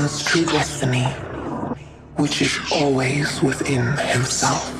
man's true destiny, which is always within himself.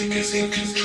In control.